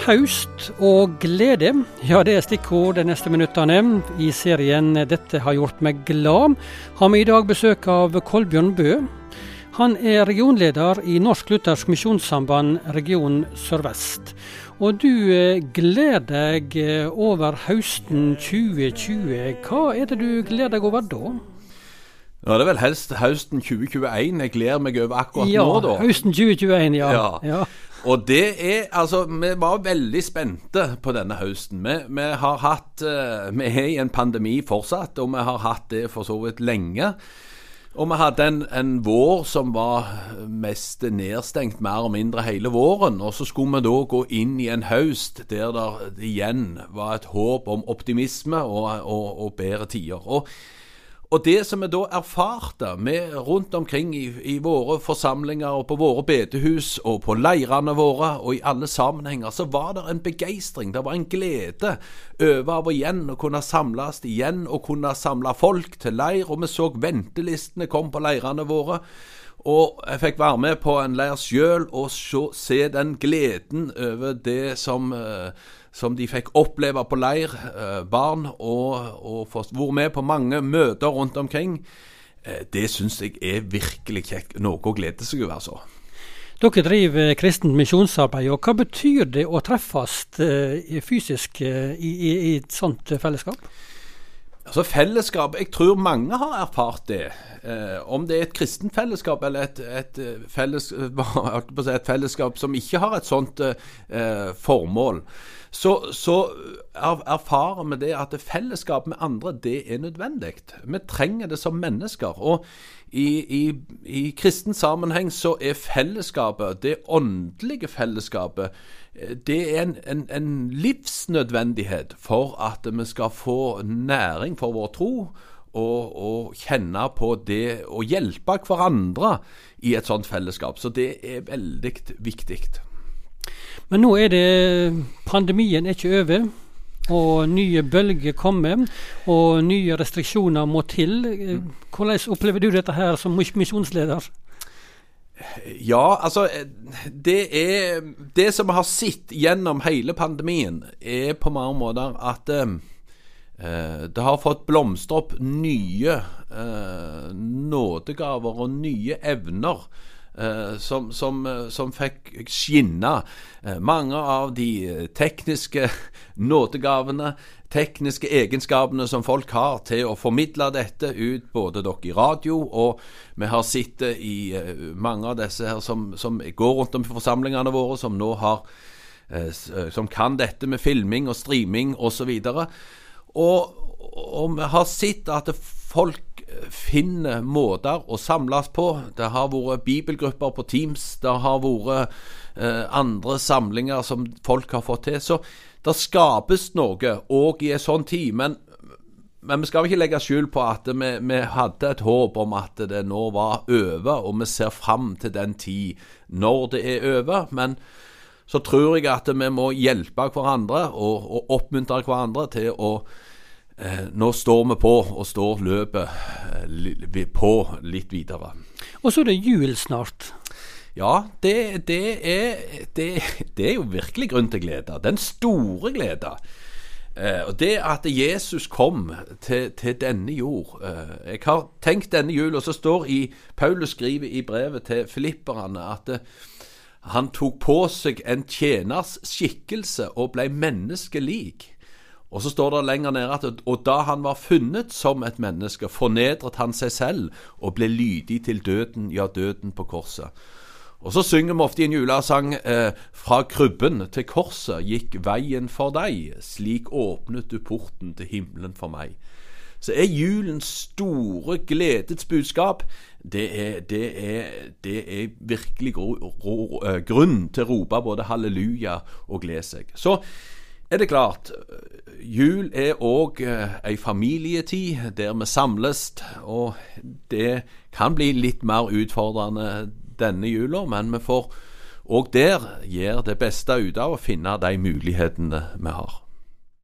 Haust og glede, ja det er stikkord de neste minuttene. I serien 'Dette har gjort meg glad' har vi i dag besøk av Kolbjørn Bø. Han er regionleder i Norsk Luthersk Misjonssamband region Sør-Vest. Og du eh, gleder deg eh, over høsten 2020. Hva er det du gleder deg over da? Ja, Det er vel helst høsten 2021 jeg gleder meg over akkurat ja, nå, da. Høsten 2021, ja. Ja. ja. Og det er Altså, vi var veldig spente på denne høsten. Vi, vi har hatt eh, Vi er i en pandemi fortsatt, og vi har hatt det for så vidt lenge. Og vi hadde en, en vår som var mest nedstengt, mer og mindre hele våren. Og så skulle vi da gå inn i en høst der det igjen var et håp om optimisme og, og, og bedre tider. Og og det som vi da erfarte med rundt omkring i, i, våre forsamlinger og på våre bedehus og på leirene våre og i alle sammenhenger, så var det en begeistring, det var en glede over igjen å kunne samles igjen og kunne samle folk til leir. Og vi så ventelistene kom på leirene våre. Og jeg fikk være med på en leir sjøl og se den gleden over det som uh, som de fikk oppleve på leir, eh, barn, og, og vært med på mange møter rundt omkring. Eh, det syns jeg er virkelig kjekt. Noe å glede seg over, altså. Dere driver kristent misjonsarbeid, og hva betyr det å treffes eh, fysisk i, i, i et sånt fellesskap? Altså Fellesskap Jeg tror mange har erfart det. Eh, om det er et kristent fellesskap eller et, et, felles, et, fellesskap som ikke har et sånt eh, formål så, så erfarer vi det at fellesskap med andre, det er nødvendig. Vi trenger det som mennesker. Og i, i, i kristen sammenheng så er fellesskapet, det åndelige fellesskapet, det er en, en, en livsnødvendighet for at vi skal få næring for vår tro. Og, og, kjenne på det å hjelpe hverandre i et sånt fellesskap. Så det er veldig viktig. Men nå er det Pandemien er ikke over. Og nye bølger kommer, og nye restriksjoner må til. Hvordan opplever du dette her som misjonsleder? Ja, altså Det er Det som vi har sett gjennom hele pandemien, er på mange måter at eh, det har fått blomstre opp nye eh, nådegaver og nye evner Eh, som, som, som, fikk skinne. Eh, mange av de tekniske nådegavene, tekniske egenskapene som folk har til å formidle dette ut, både dere i radio, og vi har sett det i mange av disse her som, som går rundt om i forsamlingene våre, som nå har som kan dette med filming og streaming osv. Og, og, og vi har sett at folk finner måter å samles på. Det har vært bibelgrupper på Teams, det har vært eh, andre samlinger som folk har fått til. Så det skapes noe òg i en sånn tid. Men, men, vi skal ikke legge skjul på at vi, vi, hadde et håp om at det nå var over, og vi ser fram til den tid når det er over. Men så tror jeg at vi må hjelpe hverandre og, og oppmuntre hverandre til å Eh, nå står vi på, og står løpet eh, på litt videre. Og så er det jul snart. Ja, det, det, er, det, det, er, jo virkelig grunn til glede. Den store glede. Eh, og Det at Jesus kom til, til denne jord eh, Jeg har tenkt denne jul, og så står i Paulus skriver i brevet til filipperne at eh, han tok på seg en tjeners skikkelse og ble menneskelik. Og så står det lenger nede at og da han var funnet som et menneske, fornedret han seg selv og ble lydig til døden, ja, døden på korset. Og så synger vi ofte i en julesang eh, fra krybben til korset gikk veien for deg, slik åpnet du porten til himmelen for meg. Så er julens store gledets budskap det er, det er, det er virkelig gro, ro, eh, grunn til å rope både halleluja og glede seg. Så er det klart, jul er òg eh, ei familietid der vi samles. Og det kan bli litt mer utfordrende denne jula, men vi får òg der gjøre det beste ut av å finne de mulighetene vi har.